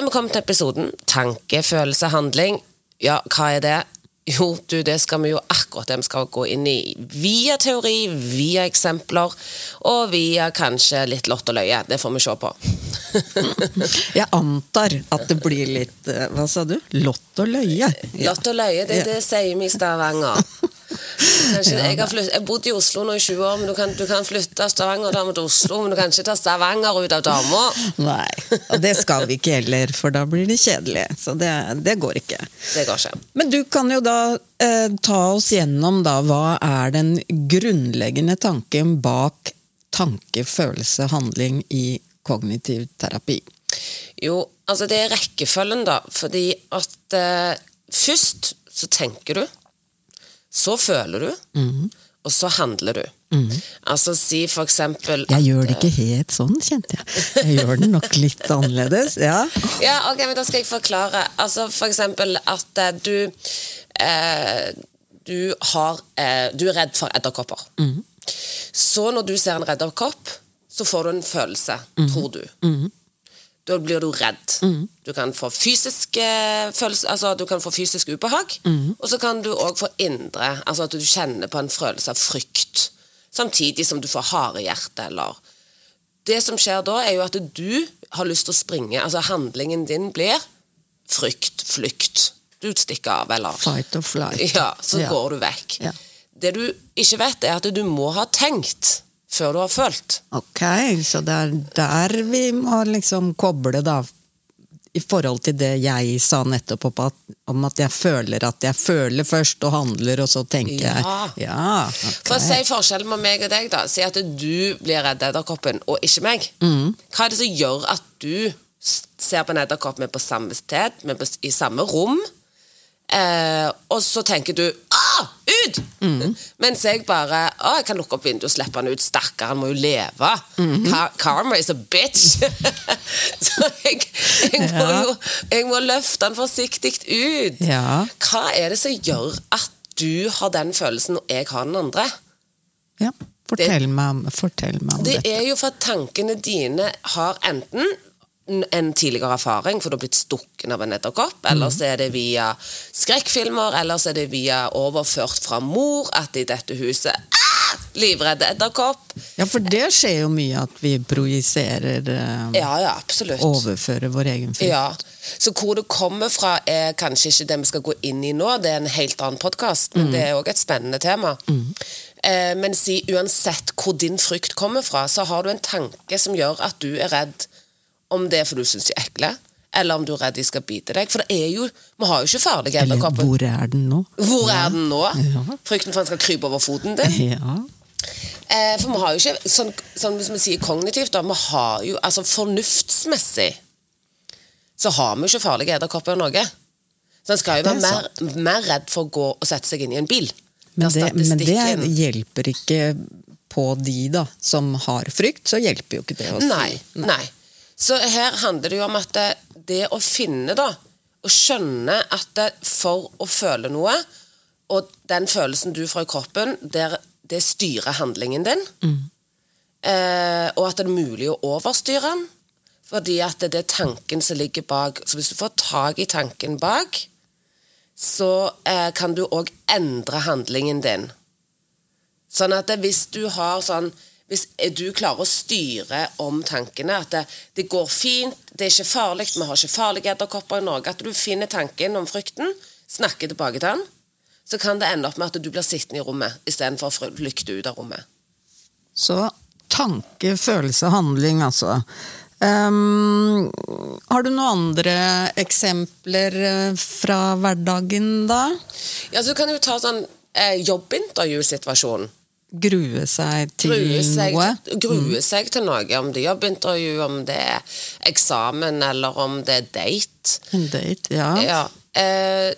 er vi kommet til episoden Tanke, følelse, handling. Ja, hva er det? Jo, du, det skal vi jo akkurat det vi skal gå inn i. Via teori, via eksempler, og via kanskje litt lott og løye. Det får vi se på. Jeg antar at det blir litt eh, Hva sa du? Lott og løye? Ja. Lott og løye, det, det sier vi i Stavanger. Jeg flytt, jeg bodd i Oslo nå i 20 år, men du kan, du kan flytte Stavanger-dama til Oslo, men du kan ikke ta Stavanger ut av dama. Nei, og det skal vi ikke heller, for da blir det kjedelig. Så det, det går ikke. Det går ikke. Men du kan jo da eh, ta oss gjennom da, hva er den grunnleggende tanken bak tanke, følelse, handling i kognitiv terapi? Jo, altså det er rekkefølgen, da. Fordi at eh, først så tenker du, så føler du, og så handler du. Altså si for eksempel Jeg gjør det ikke helt sånn, kjente jeg. Jeg gjør det nok litt annerledes. Ja. Ja, ok, men da skal jeg forklare. Altså for eksempel at eh, du eh, du, har, eh, du er redd for edderkopper. Så når du ser en edderkopp, så får du en følelse, tror du. Da blir du redd. Du kan få fysisk eh, følelse, altså du kan få fysisk ubehag, og så kan du òg få indre, altså at du kjenner på en følelse av frykt. Samtidig som du får harde hjerte, eller Det som skjer da, er jo at du har lyst til å springe. Altså handlingen din blir frykt, flykt. Du stikker av, eller Fight or flight. Ja, så Ja. går du vekk. Ja. Det du ikke vet, er at du må ha tenkt før du har følt. Ok, så det er der vi må liksom koble, da. I forhold til det jeg sa nettopp at, om at jeg føler at jeg føler først og handler, og så tenker Ja. jeg. Ja, okay. For å si forskjellen på meg og deg, da. Si at du blir redd edderkoppen, og ikke meg. Hva er det som gjør at du ser på en edderkopp vi er på samme sted, vi er på, i samme rom, eh, og så tenker du ah, Mm. Mens jeg bare å, jeg kan lukke opp vinduet og slippe han ut. Stakkar, han må jo leve. Ka- Karma is a bitch. så jeg, jeg, må Ja. jo jeg må løfte han forsiktig ut. Ja. Hva er det som gjør at du har den følelsen, og jeg har den andre? ja. Fortell, meg, om- fortell meg om Det dette. er jo for at tankene dine har enten en tidligere erfaring, for du har blitt stukken av en edderkopp, eller så er det via skrekkfilmer, eller så er det via overført fra mor at i dette huset ah, Livredd edderkopp. Ja, for det skjer jo mye at vi projiserer eh, Ja, ja, absolutt. Overfører vår egen frykt. Ja. Så hvor det kommer fra, er kanskje ikke det vi skal gå inn i nå, det er en helt annen podkast, men det er òg et spennende tema. Eh, men si uansett hvor din frykt kommer fra, så har du en tanke som gjør at du er redd om det er fordi du syns de er ekle, eller om du er redd de skal bite deg. For det er jo, vi har jo ikke Eller edderkopper. hvor er den nå? Hvor er den nå? Ja. Frykten for at den skal krype over foten din. Ja. Eh, for vi har jo ikke, sånn, sånn hvis vi sier kognitivt, da, vi har jo, altså fornuftsmessig, så har vi jo ikke farlige edderkopper i Norge. Så en skal jo være er mer, mer redd for å gå og sette seg inn i en bil. Men, det, men det hjelper ikke på de da, som har frykt, så hjelper jo ikke det å si. Nei, nei. Så her handler det jo om at det, det å finne, da, å skjønne at det, for å føle noe, og den følelsen du får i kroppen, der, det styrer handlingen din, eh, og at det er mulig å overstyre den, fordi at det er tanken som ligger bak. Så hvis du får tak i tanken bak, så eh, kan du òg endre handlingen din. Sånn at det, hvis du har sånn Hvis du klarer å styre om tankene, at det, det går fint, det er ikke farlig, vi har ikke farlige edderkopper i Norge, at du finner tanken om frykten, snakker tilbake til den, så kan det ende opp med at du blir sittende i rommet istedenfor å flykte ut av rommet. Så tanke, følelse, handling, altså. Um, har du noen andre eksempler eh, fra hverdagen, da? Ja, så kan du ta sånn eh, jobbintervjusituasjon. Grue seg til Grue seg, noe? grue seg til noe, om det er jobbintervju, om det er eksamen, eller om det er date. En date, ja. Ja. Eh,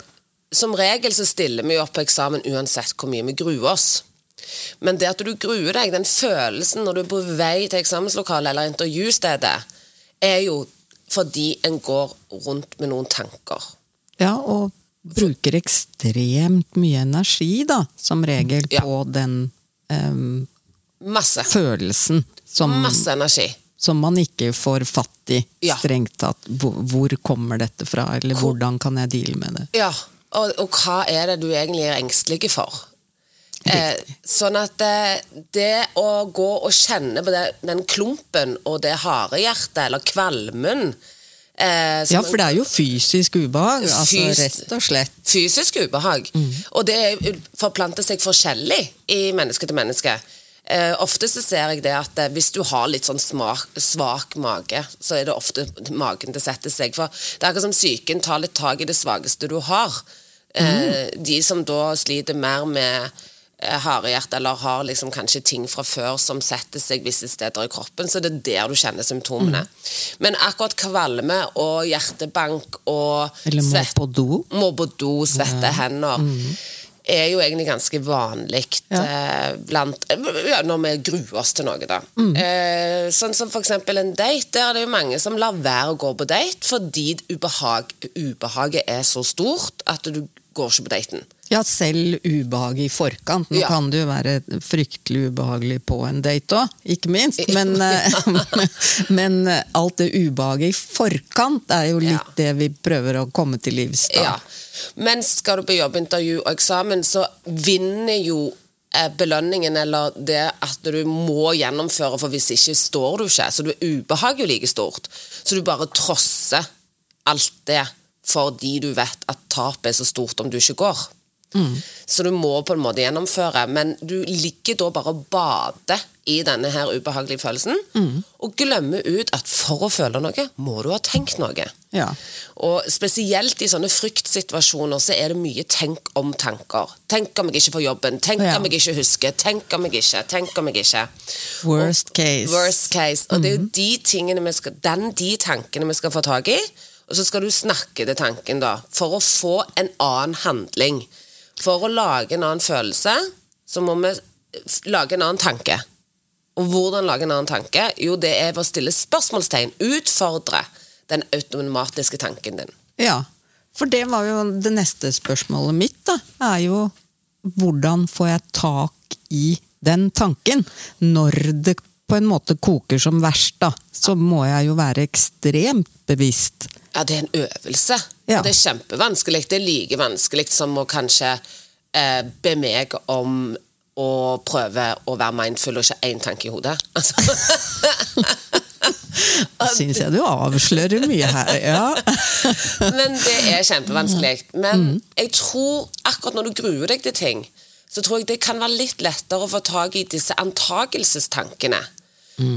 som regel så stiller vi opp på eksamen uansett hvor mye vi gruer oss. Men det at du gruer deg, den følelsen når du er på vei til eksamenslokalet eller intervjustedet, er jo fordi en går rundt med noen tanker. Ja, og bruker ekstremt mye energi, da, som regel, Ja. på den ehm, Masse. følelsen som, Masse energi. som man ikke får fatt i, Ja. strengt tatt. Hvor, hvor kommer dette fra, eller hvordan kan jeg deale med det? Ja, og, og hva er det du egentlig er engstelig for? Eh, sånn at det, det å gå og kjenne på det, den klumpen og det harde hjertet, eller kvalmen eh, Ja, for det er jo fysisk ubehag. Altså, rett og slett. fysisk ubehag. Og det er- forplanter seg forskjellig i menneske til menneske. Eh, ofte så ser jeg det at eh, hvis du har litt sånn smak, svak mage, så er det ofte magen det setter seg. For det er akkurat som psyken tar litt tak i det svakeste du har. Eh, De som da sliter mer med hardhjerte eller har liksom kanskje ting fra før som setter seg visse steder i kroppen, så det er der du kjenner symptomene. Men akkurat kvalme og hjertebank og Eller må på do. må på do, svette hender, er jo egentlig ganske vanlig Ja. eh, blant ja, Når vi gruer oss til noe, da. Eh, sånn som eksempel en date. Der er det jo mange som lar være å gå på date fordi ubehag, ubehaget er så stort at du går ikke på daten. Ja, selv ubehag i forkant. Nå Ja. kan det jo være fryktelig ubehagelig på en date òg, ikke minst. Men, eh, men alt det ubehaget i forkant er jo litt Ja. det vi prøver å komme til livs da. Ja. Men skal du på jobbintervju og eksamen, så vinner jo eh, belønningen eller det at du må gjennomføre, for hvis ikke står du ikke. Så du ubehag jo like stort. Så du bare trosser alt det fordi du vet at tapet er så stort om du ikke går. Så du må på en måte gjennomføre, men du ligger da bare og bader i denne her ubehagelige følelsen, og glemmer ut at for å føle noe, må du ha tenkt noe. Ja. Og spesielt i sånne fryktsituasjoner så er det mye tenk om tanker. Tenk om jeg ikke får jobben, tenk Ja. om jeg ikke husker, tenk om jeg ikke, tenk om jeg ikke. Worst case. Worst case. Og det er jo Mhm. de tingene vi skal, den, de tankene vi skal få tak i, og så skal du snakke til tanken da, for å få en annen handling. For å lage en annen følelse, så må vi lage en annen tanke. Og hvordan lage en annen tanke? Jo, det er ved å stille spørsmålstegn, utfordre den automatiske tanken din. Ja, for det var jo det neste spørsmålet mitt, da. Er jo hvordan får jeg tak i den tanken? Når det på en måte koker som verst, da, så må jeg jo være ekstremt bevisst. Ja, det er en øvelse. Ja. Det er kjempevanskelig. Det er like vanskelig som å kanskje eh, be meg om å prøve å være mindful og ikke én tanke i hodet. Altså. Syns jeg du avslører mye her. Ja. Men det er kjempevanskelig. Men jeg tror akkurat når du gruer deg til ting, så tror jeg det kan være litt lettere å få tak i disse antagelsestankene.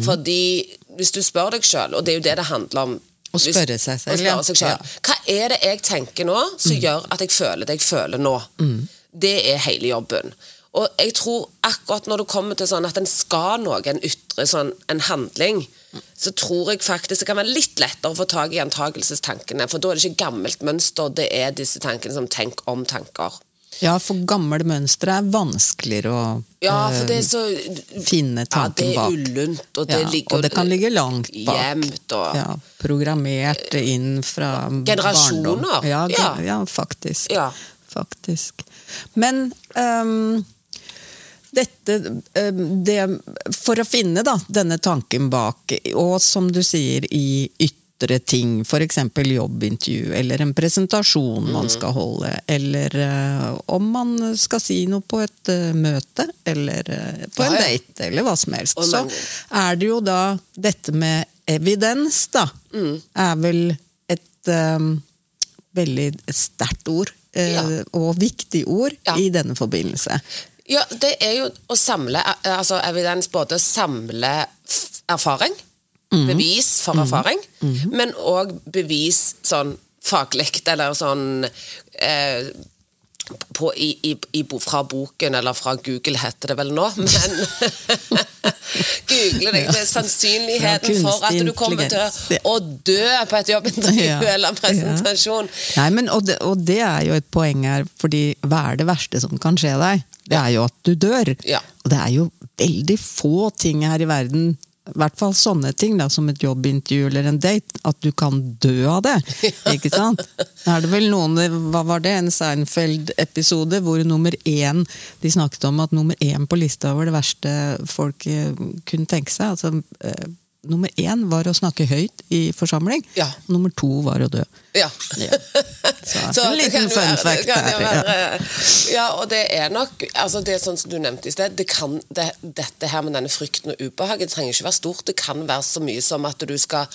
Fordi hvis du spør deg sjøl, og det er jo det det handler om Å spørre seg selv, spørre seg selv, Ja. Hva er det jeg tenker nå som gjør at jeg føler det jeg føler nå? Det er hele jobben. Og jeg tror akkurat når det kommer til sånn at en skal noe, en ytre sånn, en handling, så tror jeg faktisk det kan være litt lettere å få tak i antakelsestankene. For da er det ikke gammelt mønster, det er disse tankene som tenk om tanker. Ja, for gamle mønstre er vanskeligere å Ja, eh, så finne tanken bak. ja, det er ullent, og det Ja, ligger og det kan ligge langt bak. Gjemt og Ja, programmert inn fra Generasjoner. barndom. Ja, Ja. ja, faktisk. Ja. faktisk. Men um, dette ehm, det, For å finne da, denne tanken bak, og som du sier i ytre ting, f.eks. jobbintervju, eller en presentasjon Mm. man skal holde, eller eh, om man skal si noe på et eh, møte, eller eh, på en date, eller hva som helst, så er det jo da dette med evidens, da, Mm. er vel et um, veldig sterkt ord, Ja. og viktig ord, Ja. i denne forbindelse. Ja, det er jo å samle altså evidens, både å samle erfaring, bevis for erfaring, men òg bevis sånn faglig, eller sånn eh, på, i, i, fra boken, eller fra Google heter det vel nå, men Google det. det er sannsynligheten for at du kommer til å dø på et jobbintervju Ja. eller en presentasjon. Nei, men, og, det, og det er jo et poeng her, fordi hva er det verste som kan skje deg? Det er jo at du dør. Ja. Og det er jo veldig få ting her i verden, i hvert fall sånne ting da, som et jobbintervju eller en date, at du kan dø av det. Ikke sant? Da er det vel noen, hva var det, en Seinfeld-episode hvor nummer én, de snakket om at nummer én på lista over det verste folk eh, kunne tenke seg, altså eh, nummer én var å snakke høyt i forsamling. Ja. Nummer to var å dø. Ja. Ja. Så, Så en liten fun fact der. Ja. være- Ja, og det er nok altså Det er sånn som du nevnte i sted. Det kan, det, dette her med denne frykten og ubehaget trenger ikke være stort. Det kan være så mye som at du skal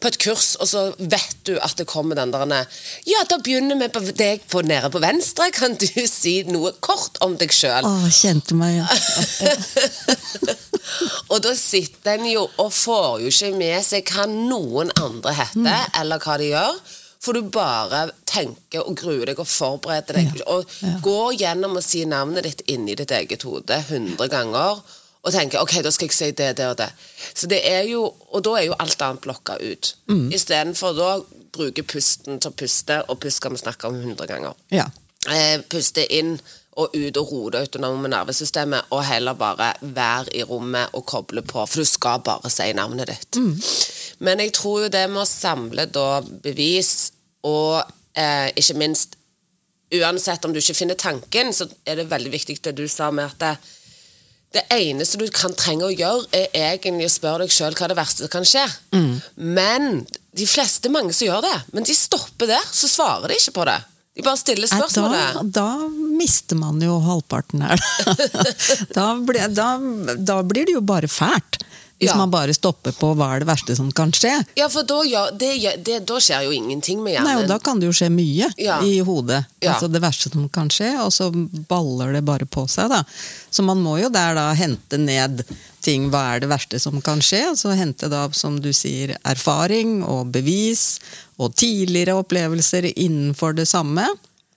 på et kurs, og så vet du at det kommer den der Ja, da begynner vi på deg på, nede på venstre. Kan du si noe kort om deg sjøl? Å, kjente meg igjen. Og da sitter en jo og får jo ikke med seg hva noen andre heter, eller hva de gjør. For du bare tenker og gruer deg og forbereder deg. Ja, Og ja. går gjennom å si navnet ditt inni ditt eget hode 100 ganger. Og tenker ok, da skal jeg si det, det og det. Så det er jo, Og da er jo alt annet blokka ut. Mm. Istedenfor da bruke pusten til å puste, og pust skal vi snakke om 100 ganger Ja. eh, puste inn og ut og roe det autonome nervesystemet, og heller bare være i rommet og koble på, for du skal bare si navnet ditt. Men jeg tror jo det med å samle da bevis, og eh, ikke minst Uansett om du ikke finner tanken, så er det veldig viktig det du sa med at det, det eneste du kan trenge å gjøre, er egentlig å spørre deg sjøl hva det verste som kan skje. Men de fleste mange som gjør det, men de stopper der, så svarer de ikke på det. De bare stiller Nei, spørsmålet. Da, da mister man jo halvparten her. da, ble, da, da blir det jo bare fælt. Hvis Ja. man bare stopper på hva er det verste som kan skje. Ja, for da, ja, det, det, da skjer jo ingenting med hjernen. Nei, og Da kan det jo skje mye Ja. i hodet. Altså Det verste som kan skje, og så baller det bare på seg. da. Så man må jo der da hente ned ting. Hva er det verste som kan skje? Og så hente da, som du sier, erfaring og bevis og tidligere opplevelser innenfor det samme.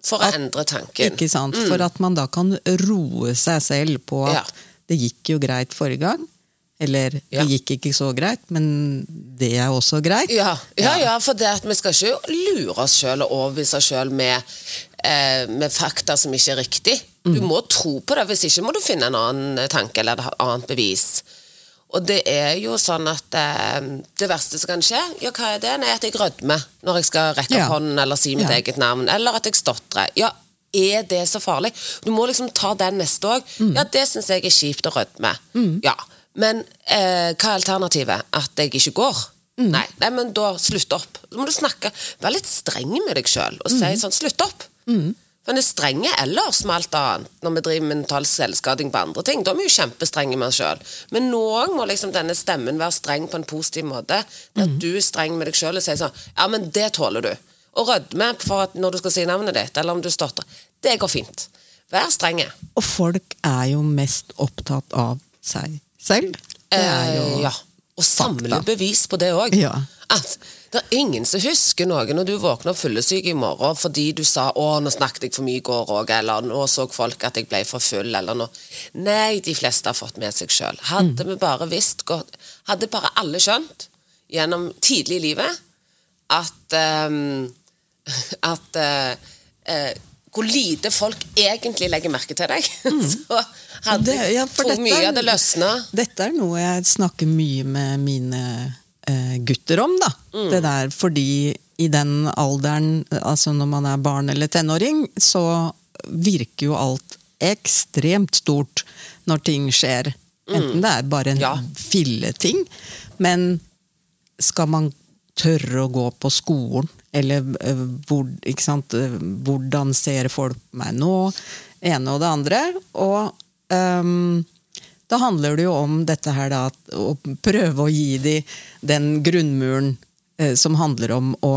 For å endre tanken. Ikke sant? For at man da kan roe seg selv på at det gikk jo greit forrige gang. Eller Ja. det gikk ikke så greit, men det er også greit. Ja, ja, ja, for vi skal ikke lure oss sjøl og overbevise oss sjøl med, eh, med fakta som ikke er riktig. Du må tro på det, hvis ikke må du finne en annen tanke eller et annet bevis. Og det er jo sånn at eh, det verste som kan skje, ja, hva er det? Nei, at jeg rødmer når jeg skal rekke opp hånden eller si mitt eget navn, eller at jeg stotrer. Ja, er det så farlig? Du må liksom ta den neste òg. Mm. Ja, det syns jeg er kjipt å rødme. Ja. Men eh, hva er alternativet? At jeg ikke går? Mm. Nei, nei, men da slutt opp. Så må du snakke, Vær litt streng med deg sjøl og Mm. si sånn Slutt opp! For en er strenge ellers med alt annet når vi driver mental selvskading på andre ting. Da er vi jo kjempestrenge med oss sjøl. Men noen må liksom denne stemmen være streng på en positiv måte. Det Mm. at du er streng med deg sjøl og sier sånn Ja, men det tåler du. Og rødme for at når du skal si navnet ditt, eller om du stotrer. Det går fint. Vær strenge. Og folk er jo mest opptatt av seg selv. Det er jo Eh, ja. Og samle fakta. bevis på det òg. Ja. At det er ingen som husker noe når du våkner fyllesyk i morgen fordi du sa 'Å, nå snakket jeg for mye i går òg', eller 'Nå så folk at jeg ble for full', eller noe. Nei, de fleste har fått med seg sjøl. Hadde vi bare visst godt Hadde bare alle skjønt gjennom tidlig i livet at um, At uh, eh, hvor lite folk egentlig legger merke til deg. så hadde Det- ja, for dette mye hadde løsna. Dette er noe jeg snakker mye med mine eh, gutter om, da. Mm. Det der, fordi i den alderen, altså når man er barn eller tenåring, så virker jo alt ekstremt stort når ting skjer. Enten det er bare en Mm. Ja. filleting, men skal man tørre å gå på skolen? Eller eh, hvor, eh, hvordan ser folk meg nå? ene og det andre. Og um, da handler det jo om dette her da, å prøve å gi dem den grunnmuren eh, som handler om å,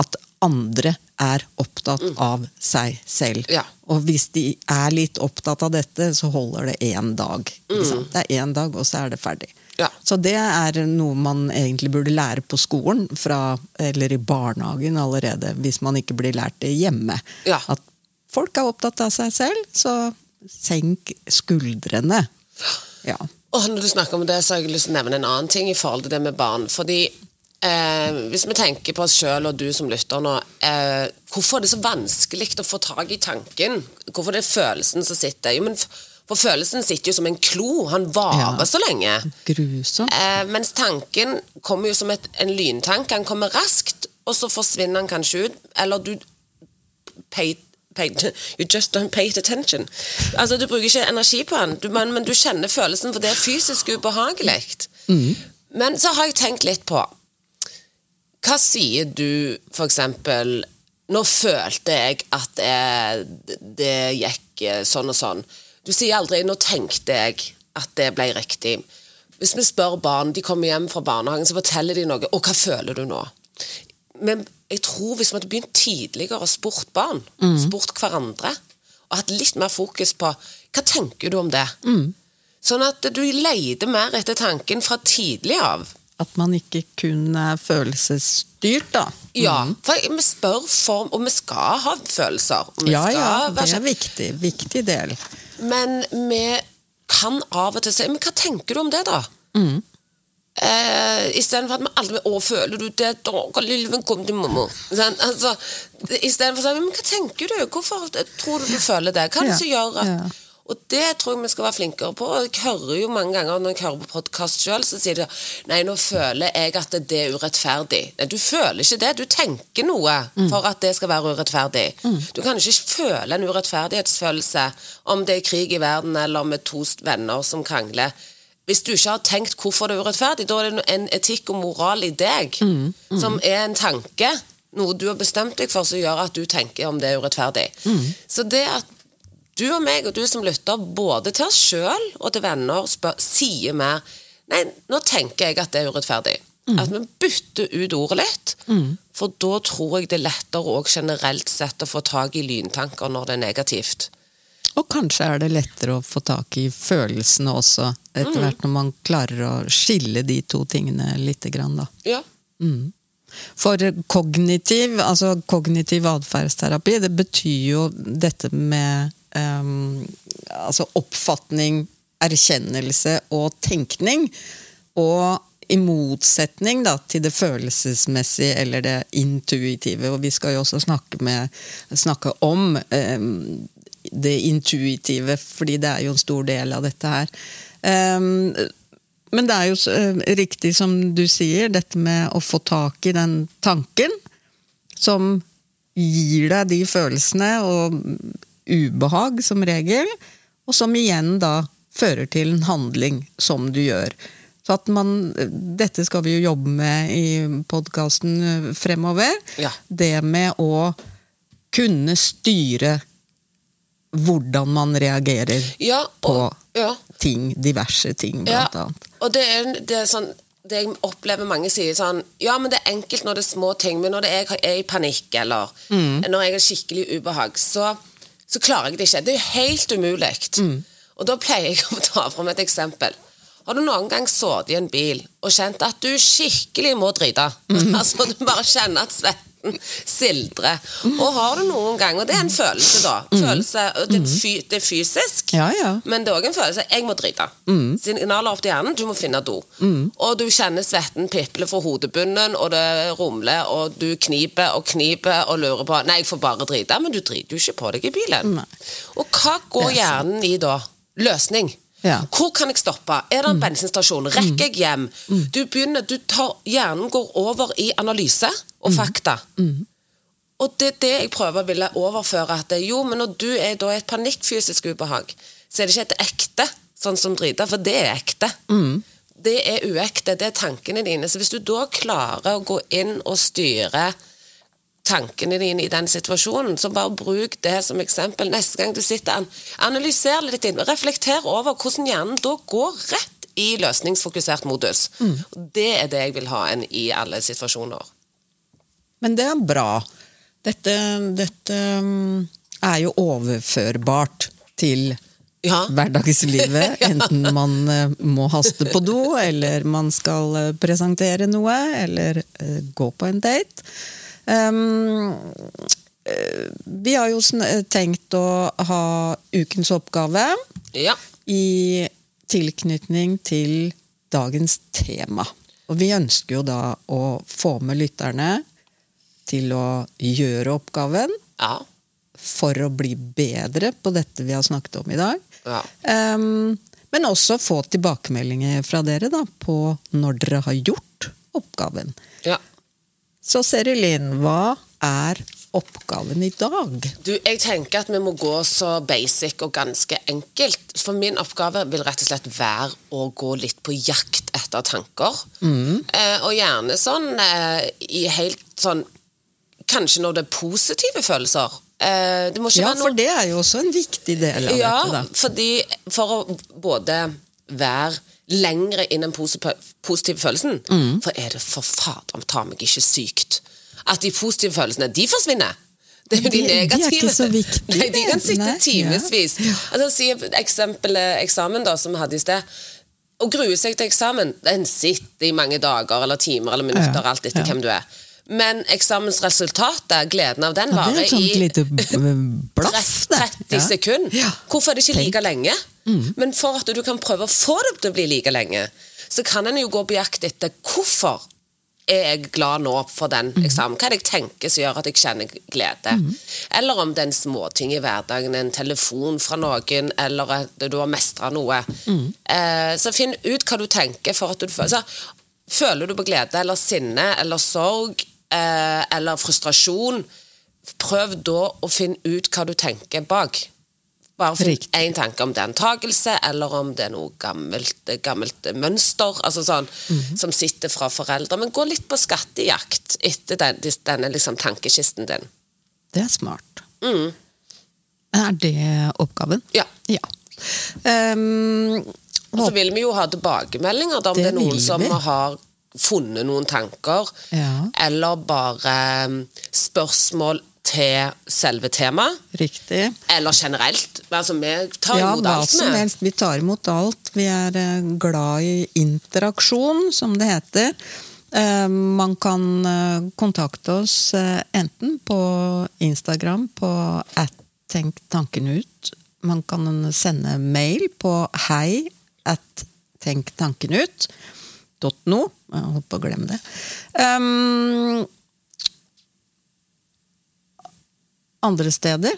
at andre er opptatt av seg selv. Ja. Og hvis de er litt opptatt av dette, så holder det én dag. Sant? Det er én dag, og så er det ferdig. Ja. Så det er noe man egentlig burde lære på skolen, fra, eller i barnehagen allerede, hvis man ikke blir lært det hjemme. Ja. At folk er opptatt av seg selv, så senk skuldrene. Ja. Og når du snakker om det, så har jeg lyst til å nevne en annen ting i forhold til det med barn. Fordi eh, hvis vi tenker på oss sjøl og du som lytter nå, eh, hvorfor er det så vanskelig å få tak i tanken? Hvorfor er det følelsen som sitter? Jo, men For følelsen sitter jo som en klo. Han varer Ja. så lenge. Grusomt. Eh, mens tanken kommer jo som et, en lyntank. Han kommer raskt, og så forsvinner han kanskje ut. Eller du pay, pay, You just don't pay attention. Altså, Du bruker ikke energi på han, du, men, men du kjenner følelsen, for det er fysisk ubehagelig. Men så har jeg tenkt litt på Hva sier du, for eksempel Nå følte jeg at det, det gikk eh, sånn og sånn. Du sier aldri 'nå tenkte jeg at det ble riktig'. Hvis vi spør barn, de kommer hjem fra barnehagen, så forteller de noe. 'Og hva føler du nå?' Men jeg tror hvis vi hadde begynt tidligere og spurt barn, spurt hverandre, og hatt litt mer fokus på 'hva tenker du om det'? Sånn at du leter mer etter tanken fra tidlig av. At man ikke kun er følelsesstyrt, da. Ja, for vi spør for Og vi skal ha følelser. Ja, ja, det er viktig. Viktig del. Men vi kan av og til si Men hva tenker du om det, da? Mm. Eh, Istedenfor at vi aldri Å, føler du det? Da, lille kom til mamma. Sånn, altså, Istedenfor å si Men hva tenker du? Hvorfor tror du du føler det? Hva er det som gjør at. Og det tror jeg vi skal være flinkere på. Jeg hører jo mange ganger Når jeg hører på podkast sjøl, så sier de Nei, nå føler jeg at det er urettferdig. Nei, du føler ikke det. Du tenker noe Mm. for at det skal være urettferdig. Du kan ikke føle en urettferdighetsfølelse om det er krig i verden eller med to venner som krangler. Hvis du ikke har tenkt hvorfor det er urettferdig, da er det en etikk og moral i deg Mm. som er en tanke. Noe du har bestemt deg for som gjør at du tenker om det er urettferdig. Mm. Så det at du og meg og du som lytter, både til oss sjøl og til venner, spør, sier mer Nei, nå tenker jeg at det er urettferdig. At vi bytter ut ordet litt. For da tror jeg det er lettere òg generelt sett å få tak i lyntanker når det er negativt. Og kanskje er det lettere å få tak i følelsene også, etter hvert når man klarer å skille de to tingene litt. Grann, da. Ja. For kognitiv, altså kognitiv atferdsterapi, det betyr jo dette med ehm, altså oppfatning, erkjennelse og tenkning. Og i motsetning da, til det følelsesmessige eller det intuitive. Og vi skal jo også snakke, med, snakke om um, det intuitive, fordi det er jo en stor del av dette her. Um, men det er jo eh, riktig som du sier, dette med å få tak i den tanken som gir deg de følelsene og ubehag som regel, og som igjen da fører til en handling som du gjør. Så at man, Dette skal vi jo jobbe med i podkasten fremover. Ja. Det med å kunne styre hvordan man reagerer Ja, på ja. ting, diverse ting, blant annet. og det er, det er sånn det jeg opplever mange sier sånn Ja, men det er enkelt når det er små ting, men når det er, er i panikk, eller når jeg har skikkelig ubehag, så, så klarer jeg det ikke. Det er helt umulig. Og da pleier jeg å ta fram et eksempel. Har du noen gang sittet i en bil og kjent at du skikkelig må drite? altså, du bare kjenner at svetten sildrer. Og har du noen gang, og det er en følelse, da. Følelse, og det, er fy, det er fysisk. Ja, ja. Men det er òg en følelse jeg må drite. Signaler opp til hjernen, du må finne do. Og du kjenner svetten piple fra hodebunnen, og det rumler, og du kniper og kniper og lurer på Nei, jeg får bare drite. Men du driter jo ikke på deg i bilen. Nei. Og hva går er hjernen i da? Løsning. Ja. Hvor kan jeg stoppe? Er det en bensinstasjon? Rekker jeg hjem? Du begynner, du tar, Hjernen går over i analyse og fakta. Og det er det jeg prøver å ville overføre. At det, jo, men når du er i et panikkfysisk ubehag, så er det ikke et ekte, sånn som driter, for det er ekte. Det er uekte, det er tankene dine. Så hvis du da klarer å gå inn og styre tankene dine i den situasjonen, så bare bruk det som eksempel neste gang du sitter an. Analyser litt inn, reflekter over hvordan hjernen da går rett i løsningsfokusert modus. Mm. Det er det jeg vil ha en i alle situasjoner. Men det er bra. Dette, dette mm, er jo overførbart til Ja. hverdagslivet. Enten man eh, må haste på do, eller man skal eh, presentere noe, eller eh, gå på en date. Um, vi har jo tenkt å ha ukens oppgave ja. i tilknytning til dagens tema. Og vi ønsker jo da å få med lytterne til å gjøre oppgaven Ja. for å bli bedre på dette vi har snakket om i dag. Ja. Um, men også få tilbakemeldinger fra dere da, på når dere har gjort oppgaven. ja. Så Serilin, hva er oppgaven i dag? Du, jeg tenker at vi må gå så basic og ganske enkelt For min oppgave vil rett og slett være å gå litt på jakt etter tanker. Mm. Eh, og gjerne sånn eh, i helt sånn Kanskje når det er positive følelser. Eh, det må ikke Ja, være noe for det er jo også en viktig del av ja, dette, Ja, fordi for å både være lengre inn den positive følelsen Mm. For er det for fader ta meg ikke sykt at de positive følelsene, de forsvinner. Det er jo de, De- de er ikke så viktige, Nei, de kan sitte Nei, Ja. Altså, si eksempelet eksamen da, som vi hadde i sted. Å grue seg til eksamen, den sitter i mange dager eller timer eller minutter, Ja, alt etter ja. hvem du er. Men eksamensresultatet, gleden av den, Ja, varer er i lite b- 30 Ja. sekunder. Ja. Hvorfor er det ikke like lenge? Men for at du kan prøve å få det til å bli like lenge, så kan en jo gå på jakt etter hvorfor er jeg glad nå for den eksamen? Hva er det jeg tenker som gjør at jeg kjenner glede? Eller om det er en småting i hverdagen, en telefon fra noen, eller at du har mestra noe. Eh, så finn ut hva du tenker for at du føler så, Føler du på glede eller sinne eller sorg eh, eller frustrasjon? Prøv da å finne ut hva du tenker bak. Bare finn én tanke om det er antakelse, eller om det er noe gammelt, gammelt mønster altså sånn, Mhm. som sitter fra foreldre. Men gå litt på skattejakt etter den, denne liksom, tankekisten din. Det er smart. Mm. Er det oppgaven? Ja. Ja. Um, Og så vil vi jo ha tilbakemeldinger da, om det, Det er noen som vi. har funnet noen tanker, Ja. eller bare um, spørsmål til selve temaet. riktig. Eller generelt. Altså, vi tar Ja, imot alt som helst. Vi tar imot alt. Vi er eh, glad i interaksjon, som det heter. Eh, Man kan eh, kontakte oss enten på Instagram på at tenk tanken ut. Man kan sende mail på hei at tenk tanken ut. .no. Jeg holdt på å glemme det. Um, andre steder.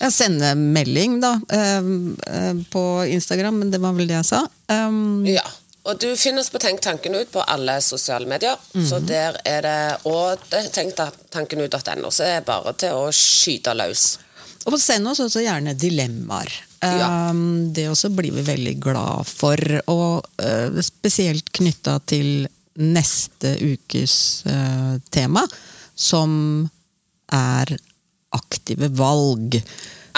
Jeg sender melding, da, eh, eh, på Instagram, men det var vel det jeg sa. Um, Ja. Og du finnes på Tenk tanken ut på alle sosiale medier. Så der er det Og det- tenk ta- ut.no. Så er det bare til å skyte løs. og send oss også gjerne dilemmaer. Um, det også blir vi veldig glad for, og uh, spesielt knytta til neste ukes uh, tema, som er aktive valg.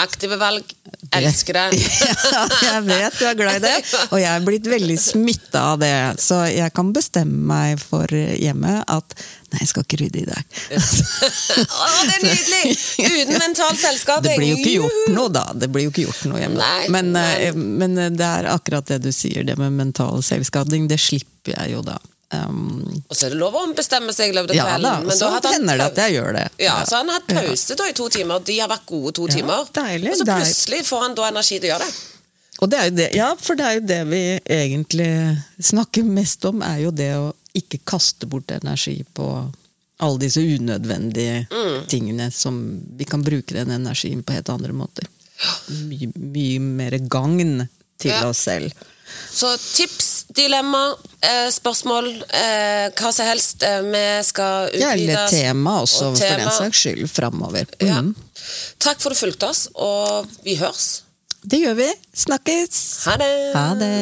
Aktive valg. Elsker det. ja, jeg vet du er glad i det, og jeg er blitt veldig smitta av det. Så jeg kan bestemme meg for hjemme at nei, jeg skal ikke rydde i dag. Å, det er nydelig! Uten mental selskap. Det blir jo ikke gjort noe, da. Det blir jo ikke gjort noe hjemme. Men, men- eh, men det er akkurat det du sier, det med mental selvskading. Det slipper jeg jo da. Um, Og så er det lov å bestemme seg i løpet av ja kvelden. da, men så da han hender det at jeg gjør det. Ja, så han har hatt pause da i to timer. De har vært gode to timer. deilig, og så plutselig får han da energi til å gjøre det. Og det er jo det, ja, for det er jo det vi egentlig snakker mest om, er jo det å ikke kaste bort energi på alle disse unødvendige Mm. tingene som vi kan bruke den energien på helt andre måter. Mye, mye mer gagn til Ja. oss selv. Så tips, dilemma, eh, spørsmål, eh, hva som helst. Eh, vi skal utvide Gjerne tema også, og for den tema. saks skyld, framover. Ja. Mm. Takk for at du fulgte oss, og vi høres. Det gjør vi. Snakkes! Ha det! Ha det!